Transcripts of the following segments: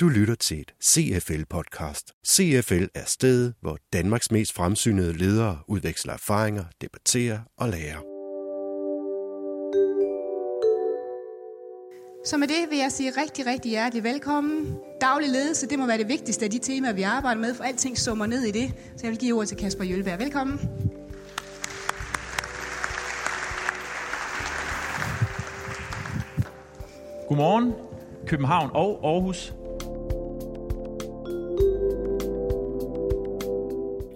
Du lytter til et CFL-podcast. CFL er stedet, hvor Danmarks mest fremsynede ledere udveksler erfaringer, debatterer og lærer. Så med det vil jeg sige rigtig, rigtig hjertelig velkommen. Daglig ledelse, det må være det vigtigste af de temaer, vi arbejder med, for alting summer ned i det. Så jeg vil give ordet til Kasper Jølberg. Velkommen. Godmorgen, København og Aarhus.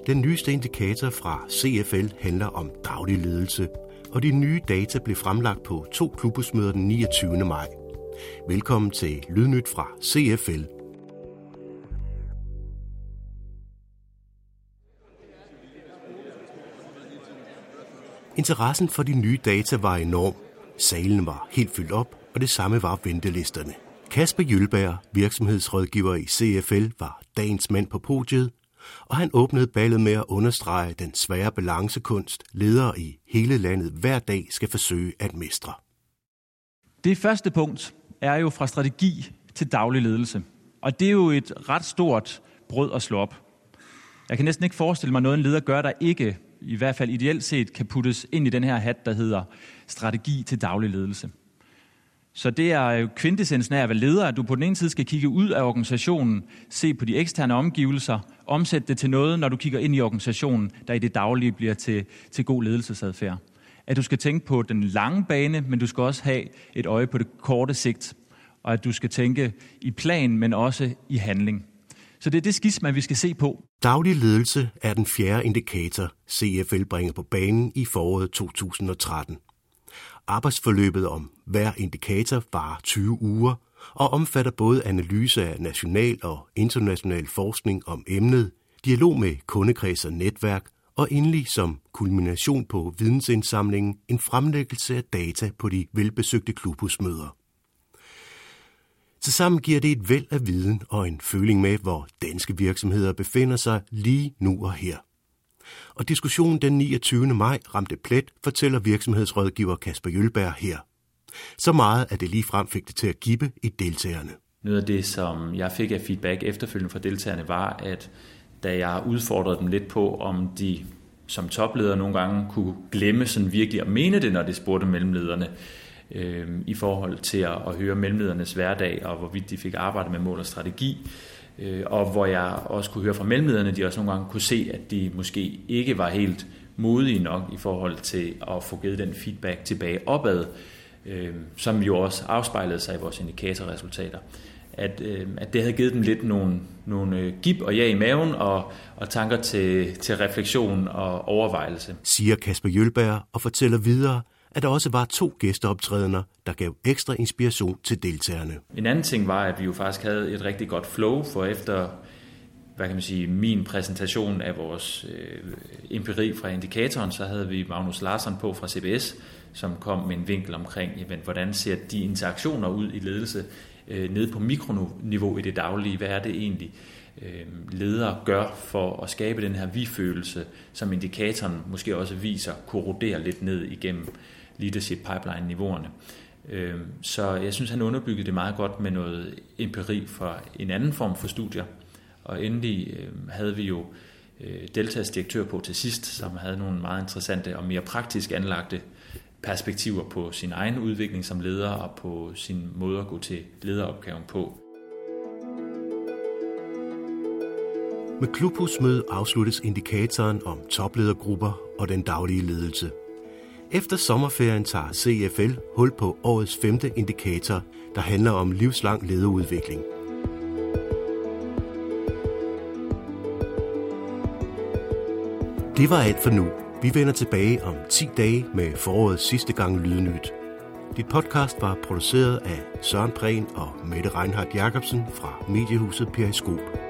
Den nyeste indikator fra CFL handler om daglig ledelse, og de nye data blev fremlagt på to klubhusmøder den 29. maj. Velkommen til Lydnyt fra CFL. Interessen for de nye data var enorm. Salen var helt fyldt op, og det samme var ventelisterne. Kasper Jølberg, virksomhedsrådgiver i CFL, var dagens mand på podiet, og han åbnede ballet med at understrege den svære balancekunst, ledere i hele landet hver dag skal forsøge at mestre. Det første punkt er jo fra strategi til daglig ledelse. Og det er jo et ret stort brød at slå op. Jeg kan næsten ikke forestille mig noget, en leder gør, der ikke, i hvert fald ideelt set, kan puttes ind i den her hat, der hedder strategi til daglig ledelse. Så det er jo kvintessensen af at være leder, at du på den ene side skal kigge ud af organisationen, se på de eksterne omgivelser, omsætte det til noget, når du kigger ind i organisationen, der i det daglige bliver til, til god ledelsesadfærd. At du skal tænke på den lange bane, men du skal også have et øje på det korte sigt. Og at du skal tænke i plan, men også i handling. Så det er det skisma, vi skal se på. Daglig ledelse er den fjerde indikator, CFL bringer på banen i foråret 2013. Arbejdsforløbet om hver indikator varer 20 uger og omfatter både analyse af national og international forskning om emnet, dialog med kundekreds og netværk, og endelig som kulmination på vidensindsamlingen en fremlæggelse af data på de velbesøgte klubhusmøder. Tilsammen giver det et væld af viden og en føling med, hvor danske virksomheder befinder sig lige nu og her. Og diskussionen den 29. maj ramte plet, fortæller virksomhedsrådgiver Kasper Jølberg her. Så meget, at det lige frem fik det til at gippe i deltagerne. Noget af det, som jeg fik af feedback efterfølgende fra deltagerne, var, at da jeg udfordrede dem lidt på, om de som topledere nogle gange kunne glemme sådan virkelig at mene det, når de spurgte mellemlederne, øh, i forhold til at, at høre mellemledernes hverdag, og hvorvidt de fik arbejdet med mål og strategi, øh, og hvor jeg også kunne høre fra mellemlederne, de også nogle gange kunne se, at de måske ikke var helt modige nok i forhold til at få givet den feedback tilbage opad, øh, som jo også afspejlede sig i vores indikatorresultater. At, øh, at det havde givet dem lidt nogle, nogle øh, gib og ja i maven og, og tanker til, til refleksion og overvejelse. Siger Kasper Jølberg og fortæller videre, at der også var to gæsteoptrædener, der gav ekstra inspiration til deltagerne. En anden ting var, at vi jo faktisk havde et rigtig godt flow, for efter hvad kan man sige, min præsentation af vores øh, empiri fra indikatoren, så havde vi Magnus Larsen på fra CBS, som kom med en vinkel omkring, jamen, hvordan ser de interaktioner ud i ledelse øh, nede på mikroniveau i det daglige. Hvad er det egentlig, øh, ledere gør for at skabe den her vi-følelse, som indikatoren måske også viser, korroderer lidt ned igennem leadership pipeline-niveauerne. Øhm, så jeg synes, han underbyggede det meget godt med noget empiri fra en anden form for studier. Og endelig øhm, havde vi jo øh, Deltas direktør på til sidst, som havde nogle meget interessante og mere praktisk anlagte perspektiver på sin egen udvikling som leder og på sin måde at gå til lederopgaven på. Med klubhusmødet afsluttes indikatoren om topledergrupper og den daglige ledelse. Efter sommerferien tager CFL hul på årets femte indikator, der handler om livslang lederudvikling. Det var alt for nu. Vi vender tilbage om 10 dage med forårets sidste gang Lydnyt. Dit podcast var produceret af Søren Prehn og Mette Reinhardt Jacobsen fra mediehuset Periskop.